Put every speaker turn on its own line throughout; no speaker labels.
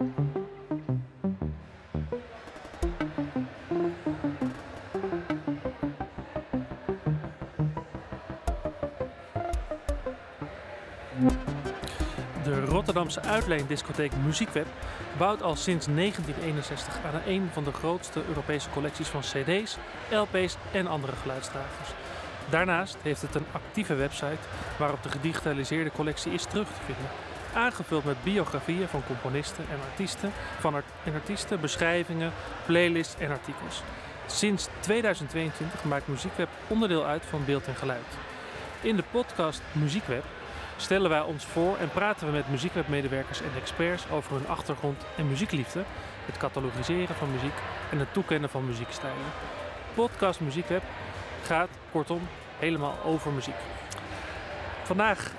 De Rotterdamse uitleendiscotheek Muziekweb bouwt al sinds 1961 aan een van de grootste Europese collecties van CD's, LP's en andere geluidsdragers. Daarnaast heeft het een actieve website waarop de gedigitaliseerde collectie is terug te vinden. Aangevuld met biografieën van componisten en artiesten, van en artiesten, beschrijvingen, playlists en artikels. Sinds 2022 maakt Muziekweb onderdeel uit van beeld en geluid. In de podcast Muziekweb stellen wij ons voor en praten we met muziekwebmedewerkers en experts over hun achtergrond en muziekliefde, het catalogiseren van muziek en het toekennen van muziekstijlen. Podcast Muziekweb gaat kortom helemaal over muziek. Vandaag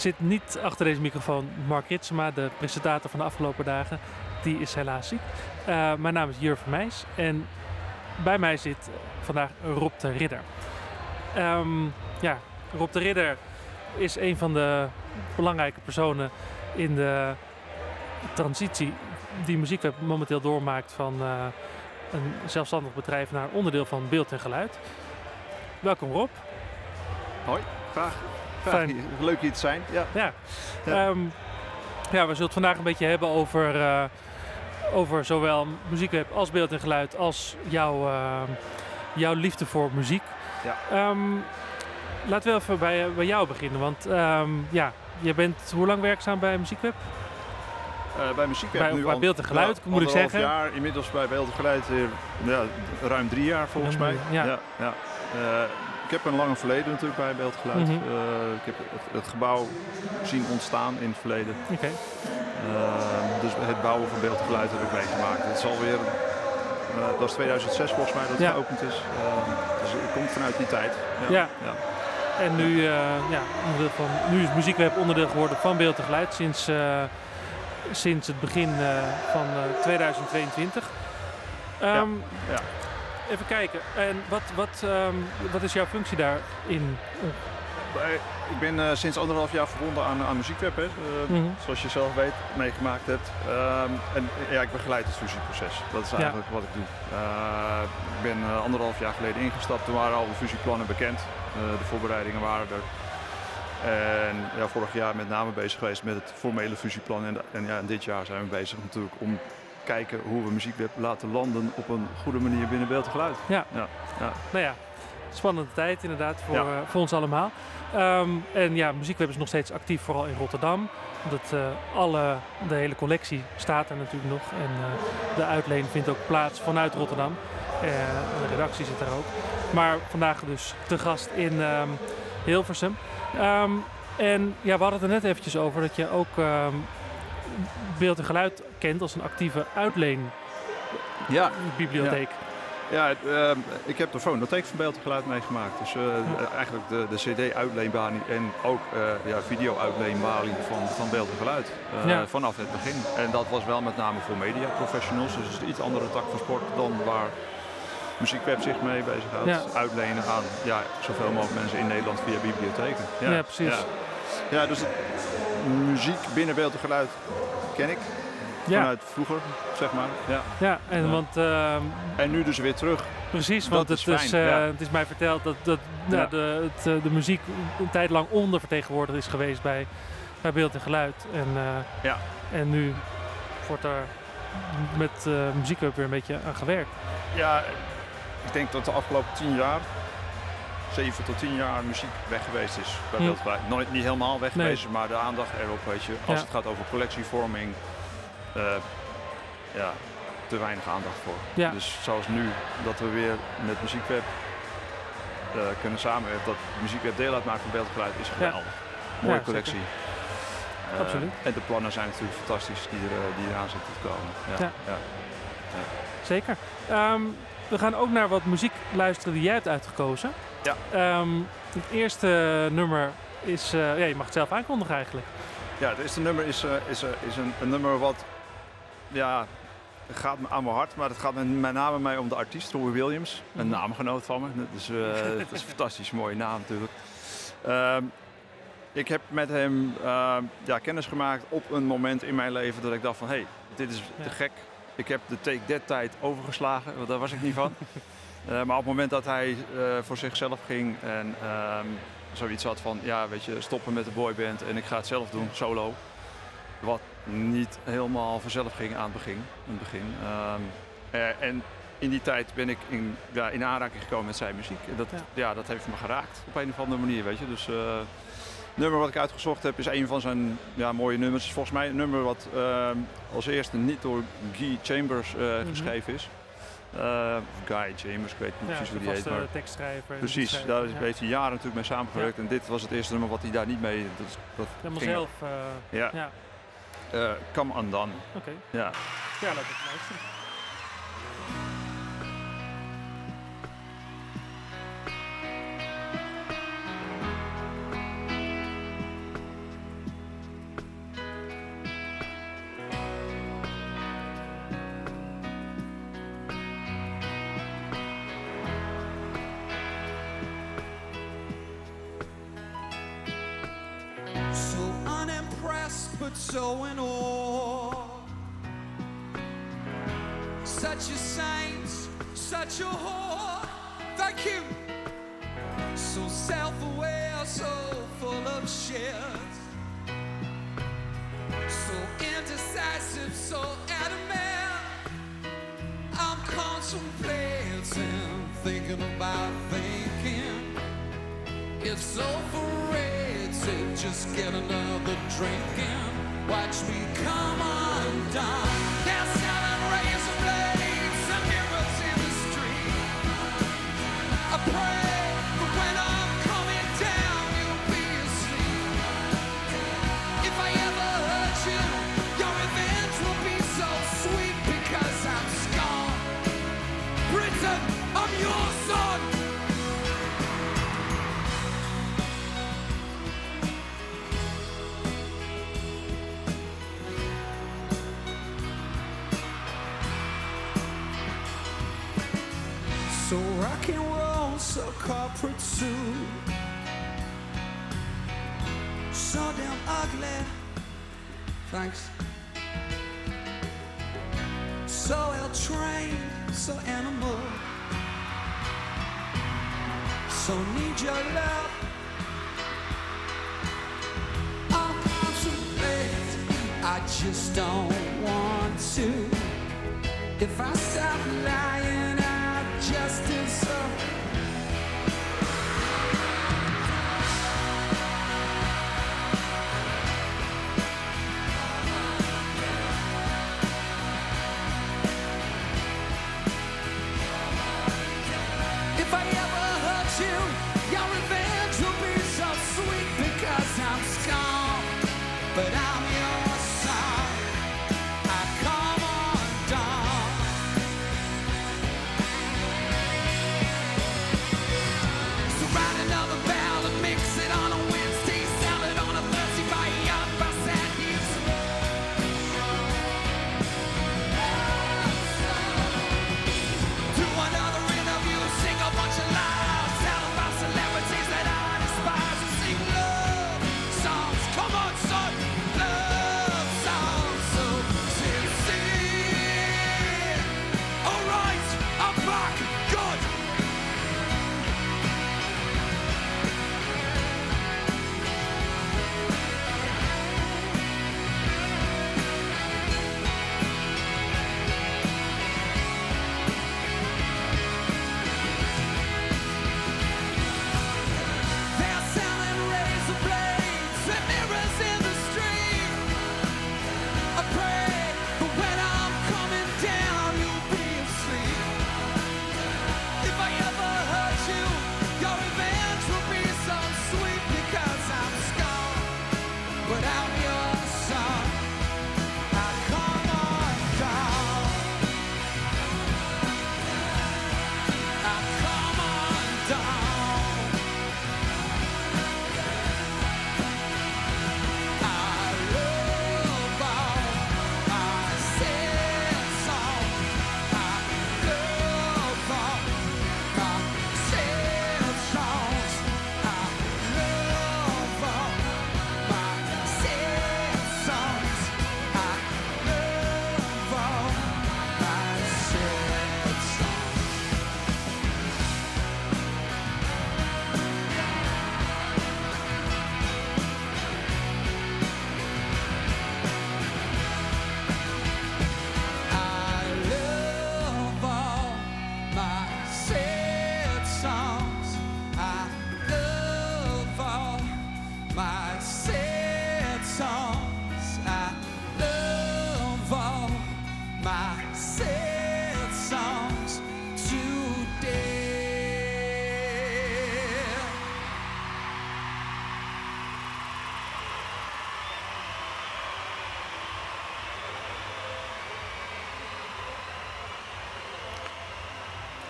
zit niet achter deze microfoon Mark Ritsema, de presentator van de afgelopen dagen. Die is helaas ziek. Eh, mijn naam is Jur Vermeijs en bij mij zit vandaag Rob de Ridder. Ehm, ja, Rob de Ridder is een van de belangrijke personen in de transitie die Muziekweb momenteel doormaakt van eh, een zelfstandig bedrijf naar onderdeel van beeld en geluid. Welkom Rob.
Hoi, graag.
Fijn.
Leuk hier te zijn. Ja.
Ja,
Ja.
Ehm, ja we zullen het vandaag een beetje hebben over, eh, over zowel muziekweb als beeld en geluid als jouw, eh, jouw liefde voor muziek.
Ja.
Ehm, laten we even bij, bij jou beginnen, want ehm, ja, je bent hoe lang werkzaam bij Muziekweb?
Eh, bij muziek
Bij- bij beeld en geluid, moet ik zeggen.
jaar, inmiddels bij beeld en geluid eh, ja, ruim drie jaar volgens
Ruim
mij.
ja.
ja, ja. Ik heb een lange verleden natuurlijk bij beeld en geluid.
Mhm.
Eh, ik heb het, het gebouw zien ontstaan in het verleden. Eh, dus het bouwen van beeld en geluid heb ik meegemaakt. Het alweer, eh dat is 2006 volgens mij dat het
Ja.
geopend is. Dus het komt vanuit die tijd.
Ja.
ja.
en nu, ja, onderdeel van, nu is Muziekweb onderdeel geworden van beeld en geluid sinds, sinds het begin van eh, 2022. Ehm,
ja.
Even kijken, en wat, wat, ehm, wat is jouw functie daarin?
Bij- Ik ben eh, sinds anderhalf jaar verbonden aan, aan Muziekweb, hè, eh,
Mhm.
zoals je zelf weet, meegemaakt hebt. Ehm, en eh, ja, ik begeleid het fusieproces. Dat is
Ja.
eigenlijk wat ik doe. Eh, ik ben eh, anderhalf jaar geleden ingestapt. Toen waren al de fusieplannen bekend. Eh, de voorbereidingen waren er. En ja, vorig jaar met name bezig geweest met het formele fusieplan. En, en, ja, en dit jaar zijn we bezig natuurlijk om kijken hoe we Muziekweb laten landen op een goede manier binnen beeld en geluid.
Ja.
Ja, ja.
Nou ja, spannende tijd inderdaad voor,
Ja.
eh, voor ons allemaal. Ehm, en ja, Muziekweb is nog steeds actief, vooral in Rotterdam. Dat, eh, alle, de hele collectie staat er natuurlijk nog. En eh, de uitleen vindt ook plaats vanuit Rotterdam. De redactie zit daar ook. Maar vandaag dus te gast in ehm, Hilversum. Ehm, en ja, we hadden het er net eventjes over dat je ook beeld en geluid kent als een actieve uitleenbibliotheek.
Ja, ehm, ik heb de fonotheek van beeld en geluid meegemaakt. Dus eh, eigenlijk de, de cd-uitleenbalie en ook eh ja, video-uitleenbalie van, van beeld en geluid. eh,
Ja.
Vanaf het begin. En dat was wel met name voor media professionals. Dus het is een iets andere tak van sport dan waar Muziekweb zich mee bezighoudt.
Ja.
Uitlenen aan ja, zoveel mogelijk mensen in Nederland via bibliotheken.
Ja, precies.
Ja, dus muziek binnen beeld en geluid ken ik.
Ja.
Vanuit vroeger, zeg maar. Ja.
Ja, en
Ja.
want ehm,
En nu dus weer terug.
Precies, want het, is, eh,
ja.
het is mij verteld dat, dat nou, de, het, eh, de muziek een tijd lang ondervertegenwoordigd is geweest bij, bij beeld en geluid. En, eh,
Ja.
en nu wordt er met muziek ook weer een beetje aan gewerkt.
Ja, ik denk dat de afgelopen tien jaar, zeven tot tien jaar, muziek weg geweest is. Bij geluid. Nooit niet helemaal weg
Nee.
geweest, is, maar de aandacht erop, weet je. Als
Ja.
het gaat over collectievorming, eh, ja, te weinig aandacht voor.
Ja.
Dus zoals nu, dat we weer met Muziekweb eh, kunnen samenwerken, dat Muziekweb deel uitmaakt van beeld en geluid, is geweldig. Mooie
Ja,
collectie. Eh,
Absoluut.
En de plannen zijn natuurlijk fantastisch die, er, die eraan zitten te komen. Ja.
Ja.
Ja.
Zeker. Ehm, we gaan ook naar wat muziek luisteren die jij hebt uitgekozen.
Ja.
Ehm, het eerste nummer is... eh, ja, je mag het zelf aankondigen eigenlijk.
Ja, het eerste nummer is, eh, is, eh, is een, een nummer wat ja, het gaat me aan mijn hart, maar het gaat met, met name mij om de artiest Roy Williams, een
Mhm.
naamgenoot van me. Dus het is een fantastisch mooie naam natuurlijk. Ehm, ik heb met hem ehm, ja, kennis gemaakt op een moment in mijn leven dat ik dacht van hé, hey, dit is te gek. Ik heb de Take That tijd overgeslagen, want daar was ik niet van. Eh, maar op het moment dat hij eh, voor zichzelf ging en ehm, zoiets had van ja, weet je, stoppen met de boyband en ik ga het zelf doen, solo. Wat niet helemaal vanzelf ging aan het begin. In het begin. Ehm, eh, en in die tijd ben ik in, ja, in aanraking gekomen met zijn muziek. En dat,
Ja.
ja. dat heeft me geraakt op een of andere manier, weet je. Dus het nummer wat ik uitgezocht heb is een van zijn ja, mooie nummers. Het is volgens mij een nummer wat ehm, als eerste niet door Guy Chambers
Mhm.
geschreven is. Eh, of Guy Chambers, ik weet niet
Ja,
precies hoe die heet. Maar
tekstschrijver.
precies, daar
ja.
heeft hij jaren natuurlijk mee samengewerkt. En dit was het eerste nummer wat hij daar niet mee... Dat, is- dat
Helemaal
ging-
zelf. eh,
Ja,
ja,
eh, Come Undone.
oké.
Ja.
Ja, laten we het luisteren.
I'm contemplating, thinking about thinking. It's overrated. Just get another drink and watch me come undone. They're selling So rock and roll, so corporate suit. So damn ugly. Thanks. So ill trained, so animal. So need your love. I just don't want to. If I stop lying,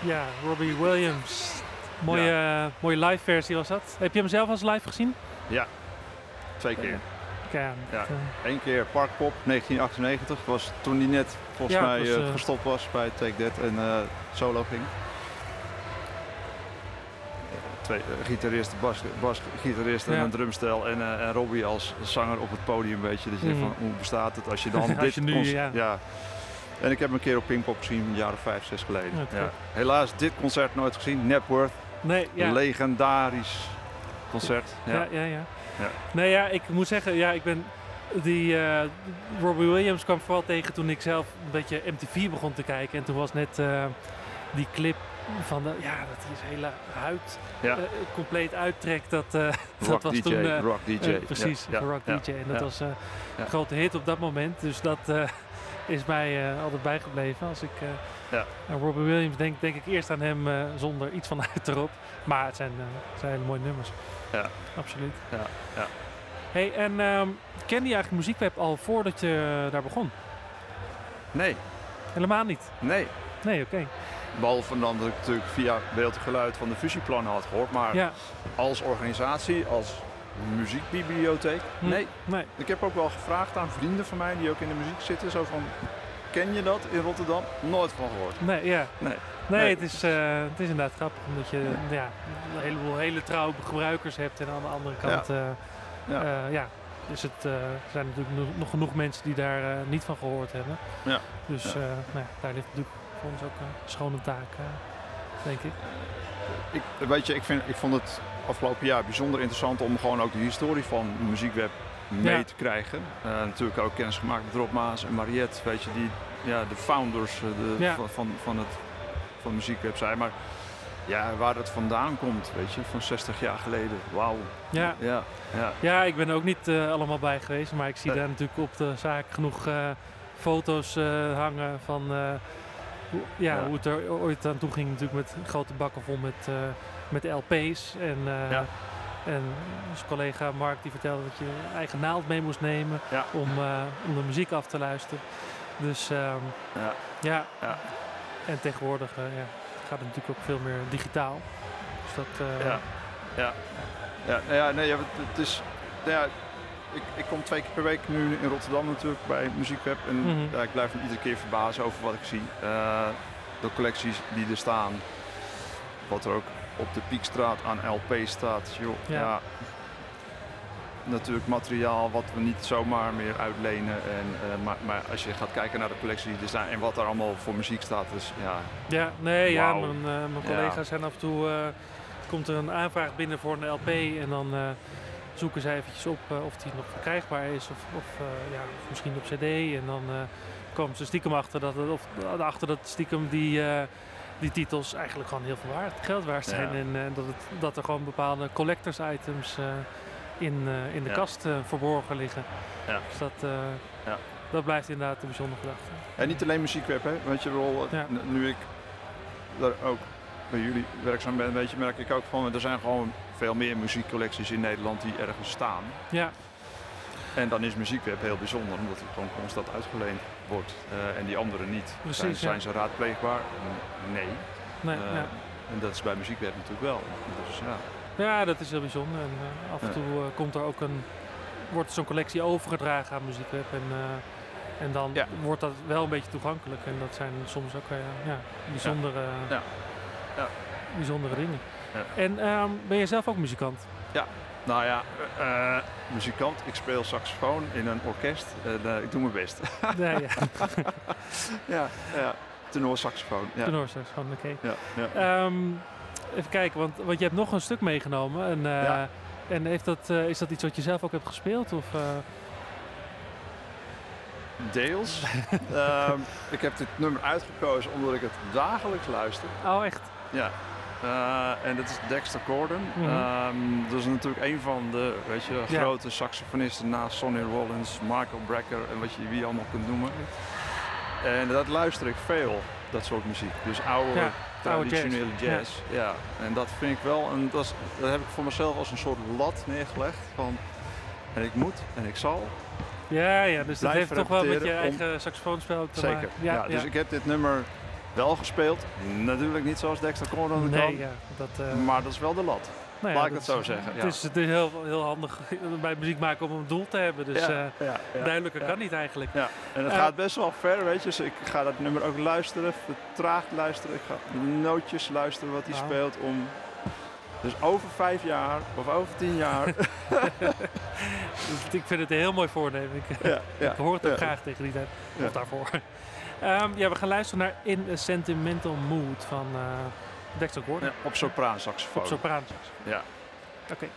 Ja, Robbie Williams. Mooie, eh, mooie live versie was dat. Heb je hem zelf als live gezien?
Twee keer.
Ja,
Ja.
eh,
Eén keer Parkpop 1998. Was toen hij net volgens
Ja,
mij
was,
eh, gestopt was bij Take That en solo ging. Twee gitarist, bas, basgitarist en
Ja.
een drumstel en, en Robbie als zanger op het podium. Weet je, dat je
Mhm.
van hoe bestaat het als je dan
Als
dit
je nu, ja.
En ik heb hem een keer op Pinkpop gezien, een jaar of vijf, zes geleden.
Ja.
Helaas dit concert nooit gezien. Napworth,
nee, ja.
legendarisch concert.
Ja,
Ja.
ja, ja.
Ja.
Nee, ja, ik moet zeggen, ja, ik ben die eh, Robbie Williams kwam vooral tegen toen ik zelf een beetje MTV begon te kijken. En toen was net eh, die clip van de, ja, dat hij zijn hele huid
Ja.
eh, compleet uittrekt. Dat, eh, dat was
DJ,
toen eh,
rock DJ.
precies,
Ja,
Rock DJ. En dat was een grote hit op dat moment. Dus dat is mij eh, altijd bijgebleven. Als ik eh,
Ja.
aan Robbie Williams denk, denk ik eerst aan hem eh, zonder iets van uit erop. Maar het zijn, het zijn hele mooie nummers.
Ja.
Absoluut.
Ja, ja.
Hey, en ehm, kende je eigenlijk Muziekweb al voordat je daar begon?
Nee,
Helemaal niet.
nee.
Nee, oké.
Behalve dan dat ik natuurlijk via beeld en geluid van de fusieplannen had gehoord. Maar
Ja.
als organisatie, als muziekbibliotheek,
Hm.
nee.
Nee.
Ik heb ook wel gevraagd aan vrienden van mij die ook in de muziek zitten. Zo van, ken je dat in Rotterdam? Nooit van gehoord.
Nee, ja.
Nee.
Nee,
Nee.
Het, is, eh, het is inderdaad grappig omdat je ja, een heleboel hele trouwe gebruikers hebt. En aan de andere kant eh,
Ja.
eh, ja, is het, zijn natuurlijk nog, nog genoeg mensen die daar niet van gehoord hebben.
Ja.
Dus
Ja.
nou ja, daar ligt natuurlijk voor ons ook een schone taak, denk ik.
Ik, weet je, ik, vind, ik vond het afgelopen jaar bijzonder interessant om gewoon ook de historie van de muziekweb mee
Ja.
te krijgen. Eh, natuurlijk ook kennis gemaakt met Rob Maas en Mariette, weet je, die ja, de founders eh, de,
Ja.
van, van, van, het, van de muziekweb zijn. Maar ja, waar het vandaan komt, weet je, van 60 jaar geleden. Wauw.
Ja,
Ja, ja.
Ja, ik ben er ook niet eh, allemaal bij geweest, maar ik zie
Nee.
daar natuurlijk op de zaak genoeg foto's hangen van hoe, ja,
Ja.
hoe het er ooit aan toe ging. Natuurlijk met grote bakken vol met, met LP's. En,
Ja.
en onze collega Mark die vertelde dat je eigen naald mee moest nemen
Ja.
om, eh, om de muziek af te luisteren. Dus ehm,
Ja.
ja.
Ja.
en tegenwoordig eh, ja, gaat het natuurlijk ook veel meer digitaal. Dus dat,
Ja. Ja, ja, nou ja, nee, het, is. nou ja, ik, ik kom twee keer per week nu in Rotterdam natuurlijk bij Muziekweb. En
Mhm.
ja, ik blijf me iedere keer verbazen over wat ik zie. Eh, de collecties die er staan. Wat er ook op de Piekstraat aan LP staat. Joh,
Ja.
ja. Natuurlijk materiaal wat we niet zomaar meer uitlenen. En, eh, maar, maar als je gaat kijken naar de collectie die er staan en wat er allemaal voor muziek staat. Dus ja,
Ja, nee, ja, mijn, eh, mijn
Ja.
collega's zijn af en toe, eh, komt er een aanvraag binnen voor een LP en dan zoeken zij eventjes op of die nog verkrijgbaar is of, of, ja, of misschien op cd en dan komen ze stiekem achter dat, het, of, achter dat stiekem die, die titels eigenlijk gewoon heel veel waard, geld waard zijn
Ja.
en eh, dat, het, dat er gewoon bepaalde collectors items eh, in, eh, in de
Ja.
kast eh, verborgen liggen.
Ja.
Dus dat, eh,
Ja.
dat blijft inderdaad een bijzondere gedachte.
En niet alleen muziekweb, hè. Weet je wel, nu ik daar ook bij jullie werkzaam ben, weet je, merk ik ook gewoon, er zijn gewoon veel meer muziekcollecties in Nederland die ergens staan.
Ja,
En dan is muziekweb heel bijzonder, omdat het gewoon constant uitgeleend wordt. eh, en die andere niet.
Precies,
zijn,
ja.
zijn ze raadpleegbaar? Nee.
nee,
Eh,
ja.
En dat is bij muziekweb natuurlijk wel. Dus ja.
Ja, dat is heel bijzonder. En eh, af en
Ja.
toe eh, komt er ook een, wordt zo'n collectie overgedragen aan Muziekweb. En, eh, en dan
Ja.
wordt dat wel een beetje toegankelijk. En dat zijn soms ook eh, ja, bijzondere,
Ja. Ja.
bijzondere dingen.
Ja.
En ehm, ben je zelf ook muzikant?
Nou ja, eh, eh, muzikant. Ik speel saxofoon in een orkest. Eh, ik doe mijn best.
nee, ja.
ja, ja. Tenor saxofoon. Ja.
Tenorsaxofoon, oké.
Ja, ja.
Ehm, even kijken, want, want je hebt nog een stuk meegenomen. En, en heeft dat, is dat iets wat je zelf ook hebt gespeeld? Of,
Deels. Ehm, ik heb dit nummer uitgekozen omdat ik het dagelijks luister.
Oh, echt?
Ja. Eh, en dat is Dexter Gordon.
Mhm.
Ehm, dat is natuurlijk een van de weet je,
Ja.
grote saxofonisten naast Sonny Rollins, Michael Brecker en wat je wie allemaal kunt noemen. En dat luister ik veel, dat soort muziek. Dus oude,
Ja, oude
traditionele
jazz.
jazz. Ja. En dat vind ik wel, en dat, is, dat heb ik voor mezelf als een soort lat neergelegd. Van, en ik moet en ik zal.
Ja, ja, dus dat heeft toch wel met je
repeteren om-
eigen saxofoonspel te
Zeker.
maken.
Ja, dus ik heb dit nummer Wel gespeeld, natuurlijk niet zoals Dexter Conrad
Nee,
kan,
ja, dat, eh,
maar dat is wel de lat.
nou ja,
laat ik
dat
het zo zeggen, ja.
Het is, het is heel, heel handig bij muziek maken om een doel te hebben. Dus
ja, ja,
duidelijker kan niet eigenlijk.
Ja, en het
Eh,
gaat best wel ver, weet je. Dus ik ga dat nummer ook luisteren, vertraagd luisteren. Ik ga nootjes luisteren wat hij
Nou.
speelt om... Dus over vijf jaar of over tien jaar.
Ik vind het een heel mooi voornemen. Ik, ik hoor het ook graag tegen die tijd. Of daarvoor. Ehm, ja, we gaan luisteren naar In a Sentimental Mood van eh Dexter Gordon.
Ja, op sopraansaxofoon.
Op sopraan.
Ja.
Oké.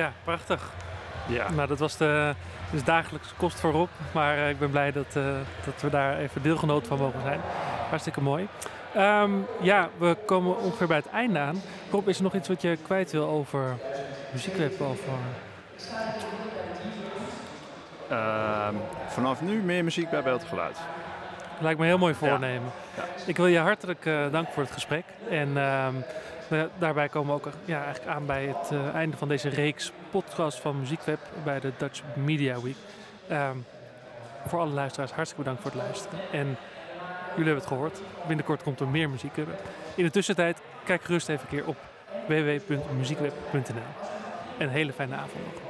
Ja, prachtig.
Ja,
Nou, dat was de dus dagelijkse kost voor Rob. Maar eh, ik ben blij dat, eh, dat we daar even deelgenoot van mogen zijn. Hartstikke mooi. Ehm, ja, we komen ongeveer bij het einde aan. Rob, is er nog iets wat je kwijt wil over muziekweb? Over...
Ehm, vanaf nu meer muziek bij beeld geluid.
Lijkt me een heel mooi voornemen.
Ja.
Ik wil je hartelijk eh, danken voor het gesprek. En ehm, ja, daarbij komen we ook ja, eigenlijk aan bij het eh, einde van deze reeks podcast van Muziekweb bij de Dutch Media Week. Ehm, voor alle luisteraars hartstikke bedankt voor het luisteren. En jullie hebben het gehoord. Binnenkort komt er meer Muziekweb. In de tussentijd kijk gerust even een keer op www.muziekweb.nl. En een hele fijne avond nog.